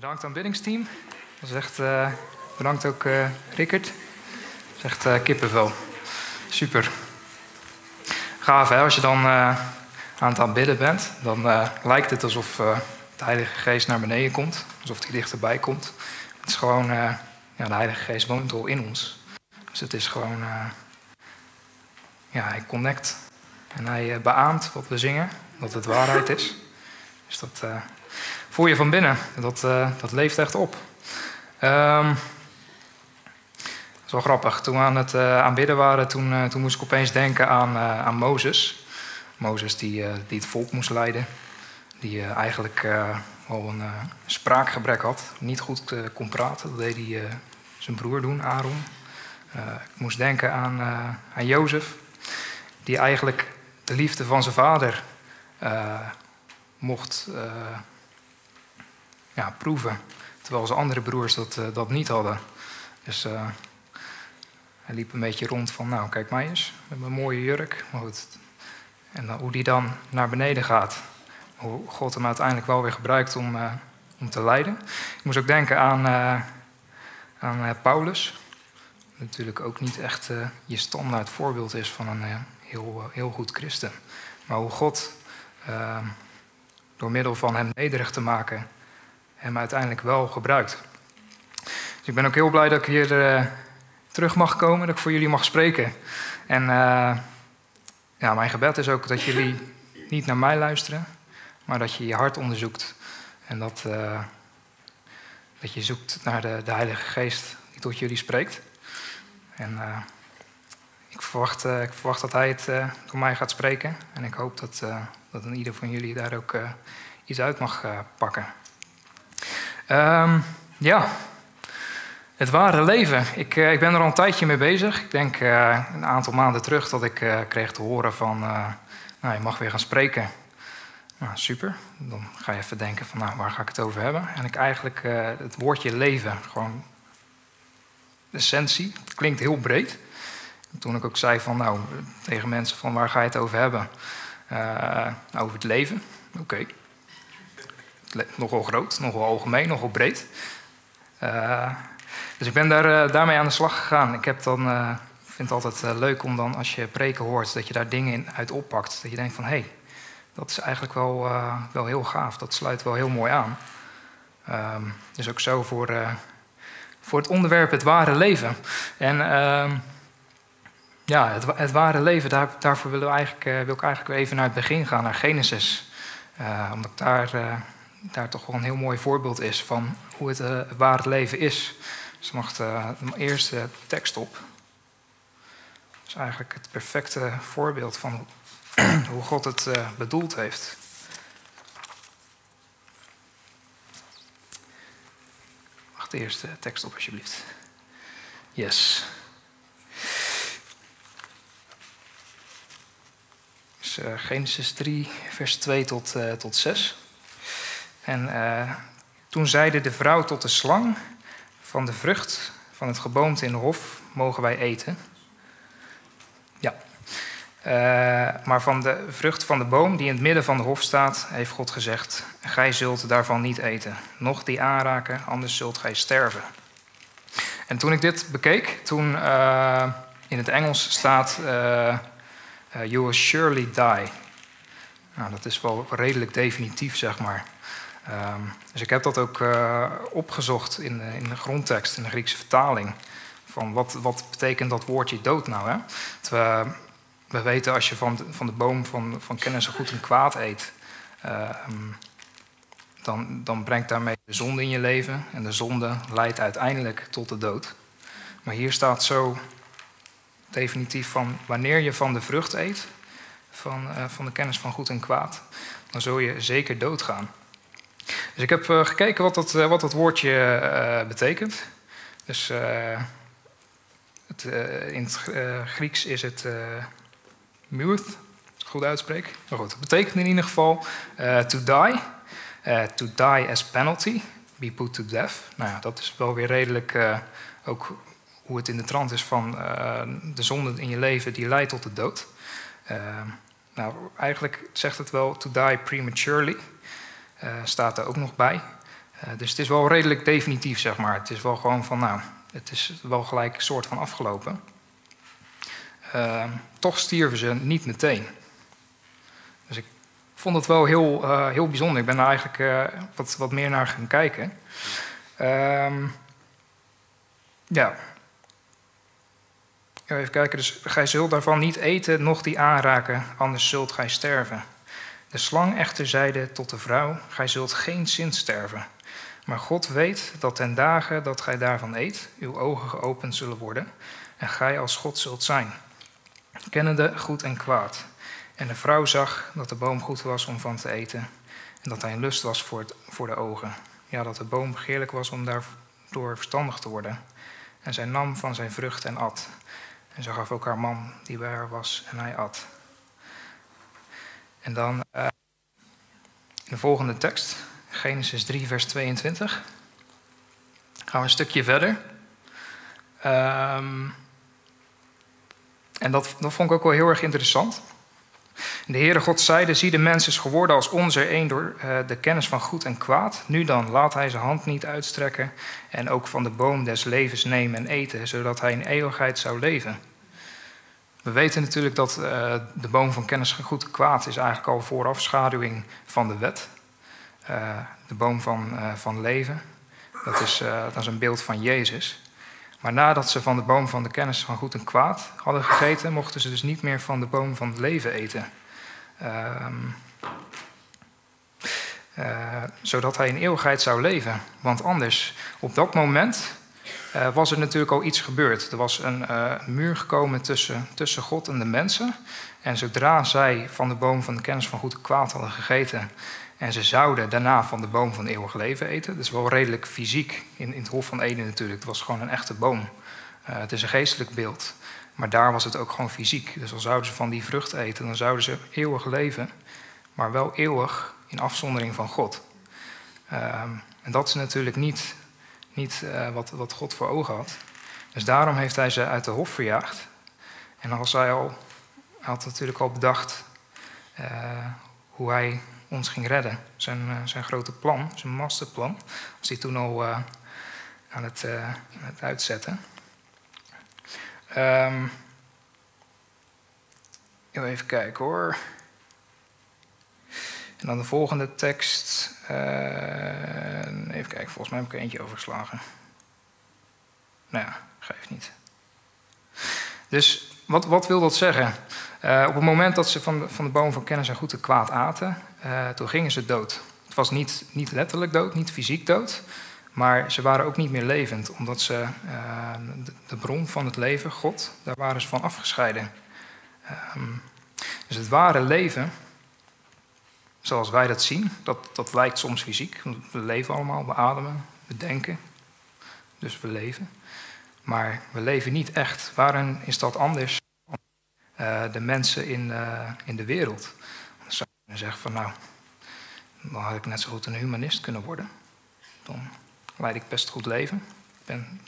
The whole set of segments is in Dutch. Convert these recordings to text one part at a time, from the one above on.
Bedankt aanbiddingsteam. Dat is echt, eh, bedankt ook uh, Rickert. Dat is echt uh, kippenvel. Super. Gaaf hè, als je dan aan het aanbidden bent, dan lijkt het alsof de Heilige Geest naar beneden komt. Alsof hij dichterbij komt. Het is gewoon, ja, de Heilige Geest woont al in ons. Dus het is gewoon, ja, hij connect. En hij beaamt wat we zingen, dat het waarheid is. Dus dat voel je van binnen. Dat, uh, dat leeft echt op. Um, dat grappig. Toen we aan het uh, aanbidden waren, toen, uh, toen moest ik opeens denken aan, aan Mozes. Mozes die, die het volk moest leiden. Die eigenlijk al een spraakgebrek had. Niet goed kon praten. Dat deed hij zijn broer doen, Aaron. ik moest denken aan, aan Jozef. Die eigenlijk de liefde van zijn vader mocht ja, proeven. Terwijl zijn andere broers dat, uh, dat niet hadden. Dus uh, hij liep een beetje rond van, nou kijk mij eens, met mijn mooie jurk. Maar goed. En hoe die dan naar beneden gaat. Hoe God hem uiteindelijk wel weer gebruikt om, uh, om te leiden. Ik moest ook denken aan, aan Paulus. Natuurlijk ook niet echt je standaard voorbeeld is van een heel, heel goed christen. Maar hoe God door middel van hem nederig te maken hem uiteindelijk wel gebruikt. Dus ik ben ook heel blij dat ik hier uh, terug mag komen, dat ik voor jullie mag spreken. En uh, ja, mijn gebed is ook dat jullie niet naar mij luisteren, maar dat je je hart onderzoekt. En dat, uh, dat je zoekt naar de, de, Heilige Geest die tot jullie spreekt. En ik, verwacht, ik verwacht dat Hij het door mij gaat spreken. En ik hoop dat, dat een ieder van jullie daar ook iets uit mag pakken. Um, ja, het ware leven. Ik, uh, ik ben er al een tijdje mee bezig. Ik denk uh, een aantal maanden terug dat ik uh, kreeg te horen van... nou, je mag weer gaan spreken. Nou, super. Dan ga je even denken van, nou, waar ga ik het over hebben? En ik eigenlijk het woordje leven, gewoon essentie. Het klinkt heel breed. toen ik ook zei van, nou, tegen mensen van, waar ga je het over hebben? over het leven. Oké. Nogal groot, nogal algemeen, nogal breed. Uh, dus ik ben daar, uh, daarmee aan de slag gegaan. Ik heb dan, uh, vind het altijd leuk om dan, als je preken hoort, dat je daar dingen in, uit oppakt. Dat je denkt van, hé, hey, dat is eigenlijk wel, wel heel gaaf. Dat sluit wel heel mooi aan. Um, dus ook zo voor, voor het onderwerp het ware leven. En ehm, ja, het, het, ware leven, daar, daarvoor willen we eigenlijk, wil ik eigenlijk even naar het begin gaan, naar Genesis. omdat daar daar toch wel een heel mooi voorbeeld is van hoe het uh, waar het leven is. Dus mag de, de eerste tekst op. Dat is eigenlijk het perfecte voorbeeld van hoe God het uh, bedoeld heeft. Mag de eerste tekst op, alsjeblieft. Yes. Dus, uh, Genesis 3, vers 2 tot, tot 6. En uh, toen zeide de vrouw tot de slang: Van de vrucht van het geboomte in de hof mogen wij eten. Ja. Uh, maar van de vrucht van de boom die in het midden van de hof staat, heeft God gezegd: Gij zult daarvan niet eten, noch die aanraken, anders zult gij sterven. En toen ik dit bekeek, toen uh, in het Engels staat: You will surely die. Nou, dat is wel redelijk definitief, zeg maar. Um, dus ik heb dat ook uh, opgezocht in, in de grondtekst, in de Griekse vertaling. Van wat, wat betekent dat woordje dood nou? Hè? We, we, weten als je van de, van de boom van, van kennis goed en kwaad eet, uh, dan, dan brengt daarmee de zonde in je leven. En de zonde leidt uiteindelijk tot de dood. Maar hier staat zo definitief van wanneer je van de vrucht eet, van, uh, van de kennis van goed en kwaad, dan zul je zeker doodgaan. Dus ik heb uh, gekeken wat dat, uh, wat dat woordje uh, betekent. Dus het, in het Grieks is het het goed uitspreek. Maar goed, het betekent in ieder geval to die. to die as penalty, be put to death. Nou ja, dat is wel weer redelijk ook hoe het in de trant is van de zonde in je leven die leidt tot de dood. nou, eigenlijk zegt het wel to die prematurely. Uh, staat er ook nog bij. dus het is wel redelijk definitief, zeg maar. Het is wel gewoon van, nou, het is wel gelijk een soort van afgelopen. toch stierven ze niet meteen. Dus ik vond het wel heel, heel bijzonder. Ik ben er eigenlijk wat, wat meer naar gaan kijken. Ehm, ja. Even kijken, dus gij zult daarvan niet eten, noch die aanraken, anders zult gij sterven. De slang echter zeide tot de vrouw, gij zult geen zin sterven. Maar God weet dat ten dagen dat gij daarvan eet, uw ogen geopend zullen worden en gij als God zult zijn, kennende goed en kwaad. En de vrouw zag dat de boom goed was om van te eten en dat hij een lust was voor, voor de ogen. Ja, dat de boom begeerlijk was om daardoor verstandig te worden. En zij nam van zijn vrucht en at. En ze gaf ook haar man die bij haar was en hij at. En dan uh, de volgende tekst, Genesis 3, vers 22. Gaan we een stukje verder. Um, en dat, dat vond ik ook wel heel erg interessant. De Heere God zeide, zie de mens is geworden als ons er een door uh, de kennis van goed en kwaad. Nu dan, laat hij zijn hand niet uitstrekken en ook van de boom des levens nemen en eten, zodat hij in eeuwigheid zou leven. We weten natuurlijk dat uh, de boom van kennis van goed en kwaad is eigenlijk al voorafschaduwing van de wet. Uh, de boom van, van leven, dat is, dat is een beeld van Jezus. Maar nadat ze van de boom van de kennis van goed en kwaad hadden gegeten, mochten ze dus niet meer van de boom van het leven eten. Ehm, eh, zodat hij in eeuwigheid zou leven. Want anders, op dat moment uh, was er natuurlijk al iets gebeurd. Er was een uh, muur gekomen tussen, tussen God en de mensen. En zodra zij van de boom van de kennis van goed en kwaad hadden gegeten. en ze zouden daarna van de boom van eeuwig leven eten. Dat is wel redelijk fysiek in, in het Hof van Eden natuurlijk. Het was gewoon een echte boom. het is een geestelijk beeld. Maar daar was het ook gewoon fysiek. Dus al zouden ze van die vrucht eten, dan zouden ze eeuwig leven, maar wel eeuwig in afzondering van God. Ehm, en dat is natuurlijk niet, niet uh, wat, wat God voor ogen had. Dus daarom heeft hij ze uit de hof verjaagd. En als hij al, had natuurlijk al bedacht uh, hoe hij ons ging redden. Zijn, uh, zijn grote plan, zijn masterplan, was hij toen al aan het, aan het uitzetten. Um, even kijken hoor. En dan de volgende tekst. Uh, even kijken, volgens mij heb ik er eentje overgeslagen. Nou ja, geeft niet. Dus wat, wat wil dat zeggen? Uh, op het moment dat ze van van de boom van kennis en goed en kwaad aten, uh, toen gingen ze dood. Het was niet, niet letterlijk dood, niet fysiek dood. Maar ze waren ook niet meer levend, omdat ze de, bron van het leven, God, daar waren ze van afgescheiden. Um, dus het ware leven, zoals wij dat zien, dat, dat lijkt soms fysiek. We leven allemaal, we ademen, we denken. Dus we leven. Maar we leven niet echt. Waarin is dat anders dan uh, de mensen in, uh, in de wereld? Dan zou je zeggen van nou, dan had ik net zo goed een humanist kunnen worden. Dan leid ik best goed leven. Ik ben,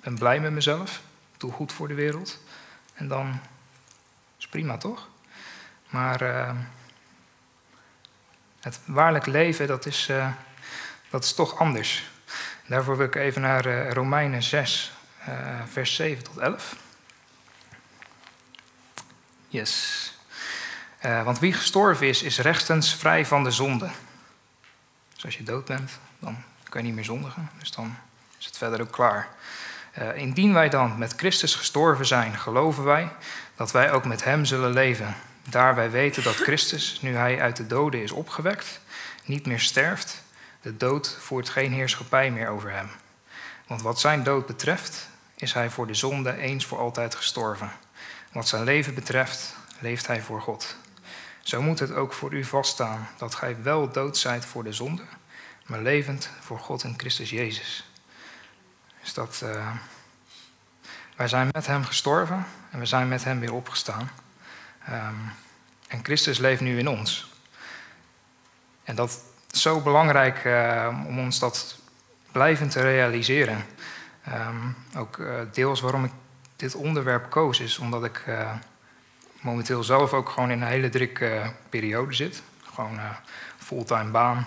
ben blij met mezelf. Doe goed voor de wereld. En dan is prima, toch? Maar uh, het waarlijk leven, dat is, uh, dat is toch anders. Daarvoor wil ik even naar uh, Romeinen 6, vers 7 tot 11. Yes. want wie gestorven is, is rechtens vrij van de zonde. Dus als je dood bent, dan kan je niet meer zondigen. Dus dan is het verder ook klaar. Indien wij dan met Christus gestorven zijn, geloven wij dat wij ook met Hem zullen leven. Daar wij weten dat Christus, nu Hij uit de doden is opgewekt, niet meer sterft. De dood voert geen heerschappij meer over Hem. Want wat Zijn dood betreft, is Hij voor de zonde eens voor altijd gestorven. Wat Zijn leven betreft, leeft Hij voor God. Zo moet het ook voor u vaststaan dat Gij wel dood zijt voor de zonde maar levend voor God in Christus Jezus. Dus dat uh, wij zijn met Hem gestorven en we zijn met Hem weer opgestaan. Um, en Christus leeft nu in ons. En dat is zo belangrijk uh, om ons dat blijvend te realiseren. Um, ook uh, deels waarom ik dit onderwerp koos is omdat ik momenteel zelf ook gewoon in een hele drukke periode zit. Gewoon fulltime baan,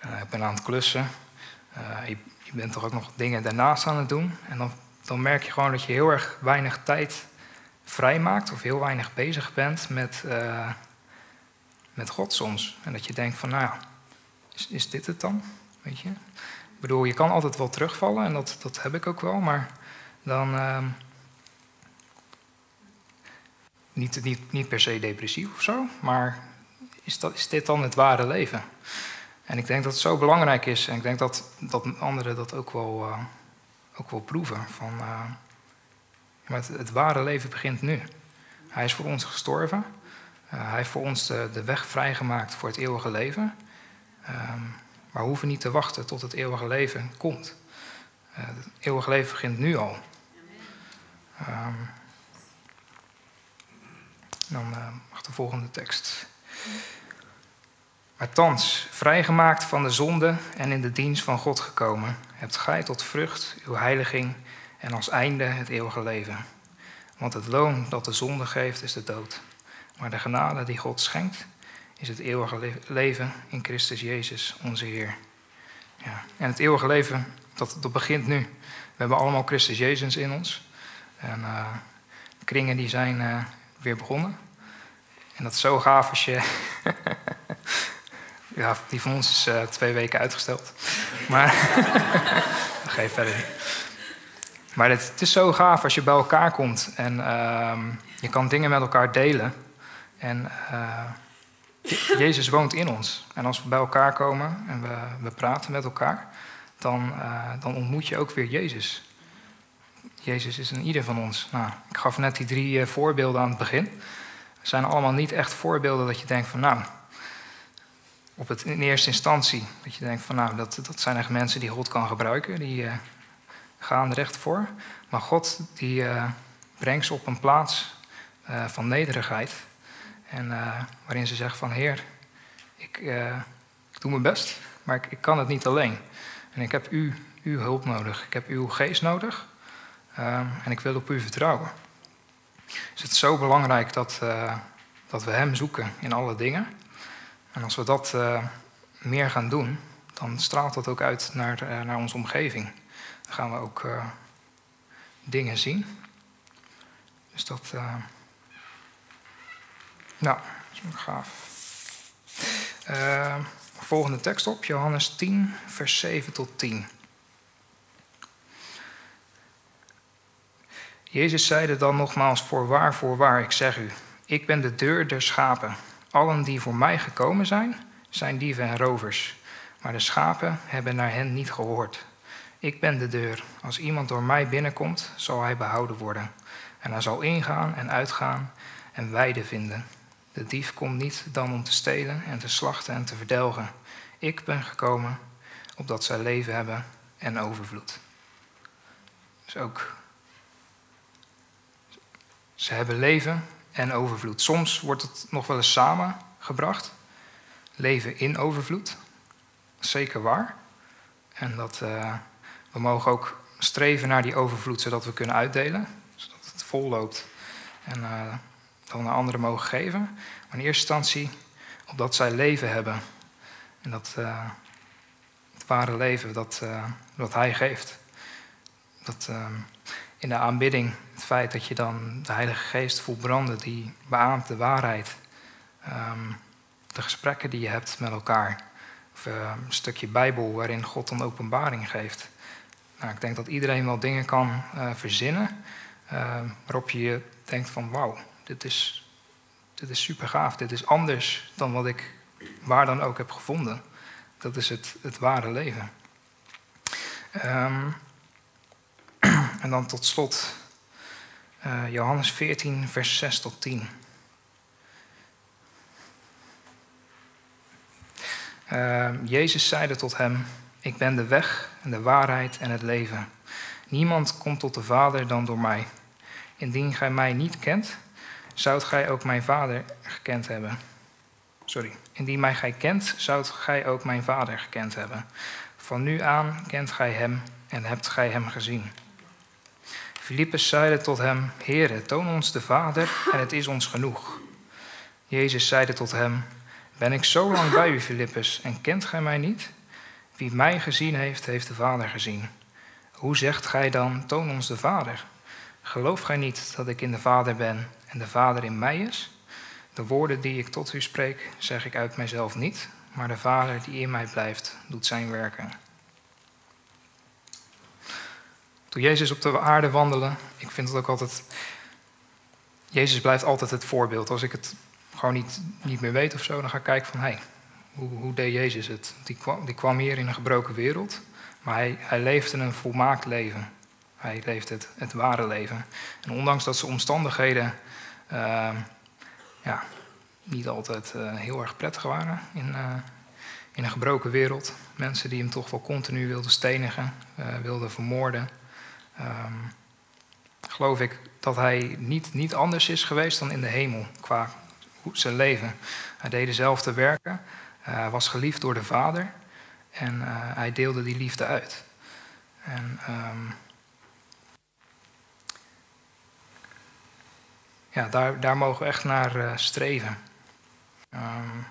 ik ben aan het klussen. Je, je, bent toch ook nog dingen daarnaast aan het doen. En dan, dan merk je gewoon dat je heel erg weinig tijd vrijmaakt of heel weinig bezig bent met, uh, met God soms. En dat je denkt van, nou ja, is, is dit het dan? Weet je? Ik bedoel, je kan altijd wel terugvallen en dat, dat heb ik ook wel, maar dan... Uh, niet, niet, niet per se depressief of zo, maar is, dat, is dit dan het ware leven? En ik denk dat het zo belangrijk is en ik denk dat, dat anderen dat ook wel, uh, ook wel proeven. Van, uh, het, ware leven begint nu. Hij is voor ons gestorven. Uh, hij heeft voor ons de, weg vrijgemaakt voor het eeuwige leven. Um, maar we hoeven niet te wachten tot het eeuwige leven komt. het eeuwige leven begint nu al. Um, dan mag de volgende tekst. Maar thans, vrijgemaakt van de zonde en in de dienst van God gekomen, hebt gij tot vrucht uw heiliging en als einde het eeuwige leven. Want het loon dat de zonde geeft is de dood. Maar de genade die God schenkt is het eeuwige leven in Christus Jezus, onze Heer. Ja. En het eeuwige leven, dat, dat begint nu. We hebben allemaal Christus Jezus in ons. En uh, kringen die zijn uh, weer begonnen. En dat is zo gaaf als je Ja, die van ons is uh, twee weken uitgesteld. Maar dat geeft verder. Maar het, is zo gaaf als je bij elkaar komt en uh, je kan dingen met elkaar delen. En uh, Jezus woont in ons. En als we bij elkaar komen en we, we praten met elkaar, dan, uh, dan ontmoet je ook weer Jezus. Jezus is in ieder van ons. Nou, ik gaf net die drie voorbeelden aan het begin. Het zijn allemaal niet echt voorbeelden dat je denkt van nou, op het, in eerste instantie. Dat je denkt van nou, dat, dat zijn echt mensen die God kan gebruiken. Die gaan recht voor. Maar God die uh, brengt ze op een plaats uh, van nederigheid. En waarin ze zeggen van Heer, ik, ik doe mijn best, maar ik, ik, kan het niet alleen. En ik heb u, uw hulp nodig. Ik heb uw geest nodig. En ik wil op u vertrouwen. Dus het is zo belangrijk dat, dat we Hem zoeken in alle dingen. En als we dat meer gaan doen, dan straalt dat ook uit naar, naar onze omgeving. Gaan we ook uh, dingen zien. Dus dat. nou, dat is gaaf. volgende tekst op, Johannes 10, vers 7 tot 10. Jezus zeide dan nogmaals: Voorwaar, voorwaar, ik zeg u, ik ben de deur der schapen. Allen die voor mij gekomen zijn, zijn dieven en rovers. Maar de schapen hebben naar hen niet gehoord. Ik ben de deur. Als iemand door mij binnenkomt, zal hij behouden worden. En hij zal ingaan en uitgaan en weide vinden. De dief komt niet dan om te stelen en te slachten en te verdelgen. Ik ben gekomen opdat zij leven hebben en overvloed. Dus ook. Ze hebben leven en overvloed. Soms wordt het nog wel eens samengebracht. Leven in overvloed. Zeker waar. En dat uh, we mogen ook streven naar die overvloed zodat we kunnen uitdelen. Zodat het vol loopt. En uh, dan naar anderen mogen geven. Maar in eerste instantie opdat zij leven hebben. En dat uh, het ware leven dat, dat Hij geeft. Dat in de aanbidding het feit dat je dan de Heilige Geest voelt branden, die beaamt de waarheid. Um, de gesprekken die je hebt met elkaar. Of een stukje Bijbel waarin God dan openbaring geeft. Nou, ik denk dat iedereen wel dingen kan uh, verzinnen uh, waarop je denkt van wauw, dit is, dit is super gaaf. Dit is anders dan wat ik waar dan ook heb gevonden. Dat is het, het ware leven. Um, en dan tot slot uh, Johannes 14, vers 6 tot 10. Uh, ehm, Jezus zeide tot hem: Ik ben de weg en de waarheid en het leven. Niemand komt tot de Vader dan door mij. Indien gij mij niet kent, zoudt gij ook mijn Vader gekend hebben. Sorry. Indien mij gij kent, zoudt gij ook mijn Vader gekend hebben. Van nu aan kent gij hem en hebt gij hem gezien. Filippus zeide tot hem, Heere, toon ons de Vader en het is ons genoeg. Jezus zeide tot hem, Ben ik zo lang bij u, Filippus, en kent gij mij niet? Wie mij gezien heeft, heeft de Vader gezien. Hoe zegt gij dan, toon ons de Vader? Gelooft gij niet dat ik in de Vader ben en de Vader in mij is? De woorden die ik tot u spreek, zeg ik uit mijzelf niet, maar de Vader die in mij blijft, doet zijn werken. Toen Jezus op de aarde wandelde, ik vind het ook altijd. Jezus blijft altijd het voorbeeld. Als ik het gewoon niet, niet meer weet of zo, dan ga ik kijken van hé, hey, hoe, hoe deed Jezus het? Die kwam, die kwam hier in een gebroken wereld, maar hij, hij leefde een volmaakt leven. Hij leefde het, het ware leven. En ondanks dat zijn omstandigheden uh, ja, niet altijd uh, heel erg prettig waren in, uh, in een gebroken wereld. Mensen die hem toch wel continu wilden stenigen, wilden vermoorden. Um, geloof ik dat hij niet, niet anders is geweest dan in de hemel qua zijn leven. Hij deed dezelfde werken, hij was geliefd door de Vader en hij deelde die liefde uit. En um, ja, daar, daar mogen we echt naar uh, streven. Um,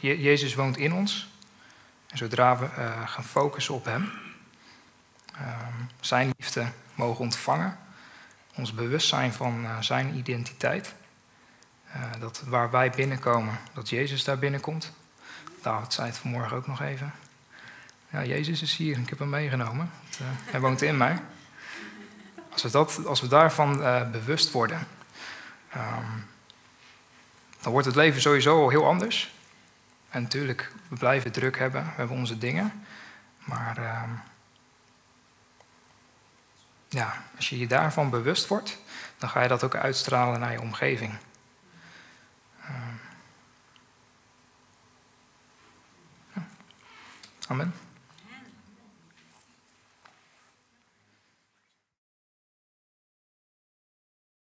Jezus woont in ons. En zodra we gaan focussen op Hem, um, Zijn liefde mogen ontvangen, ons bewustzijn van Zijn identiteit, dat waar wij binnenkomen, dat Jezus daar binnenkomt. David zei het vanmorgen ook nog even. Ja, Jezus is hier, ik heb hem meegenomen. hij woont in mij. Als we, dat, als we daarvan uh, bewust worden, um, dan wordt het leven sowieso heel anders. En natuurlijk, we blijven druk hebben, we hebben onze dingen. Maar uh, ja, als je je daarvan bewust wordt, dan ga je dat ook uitstralen naar je omgeving. Amen.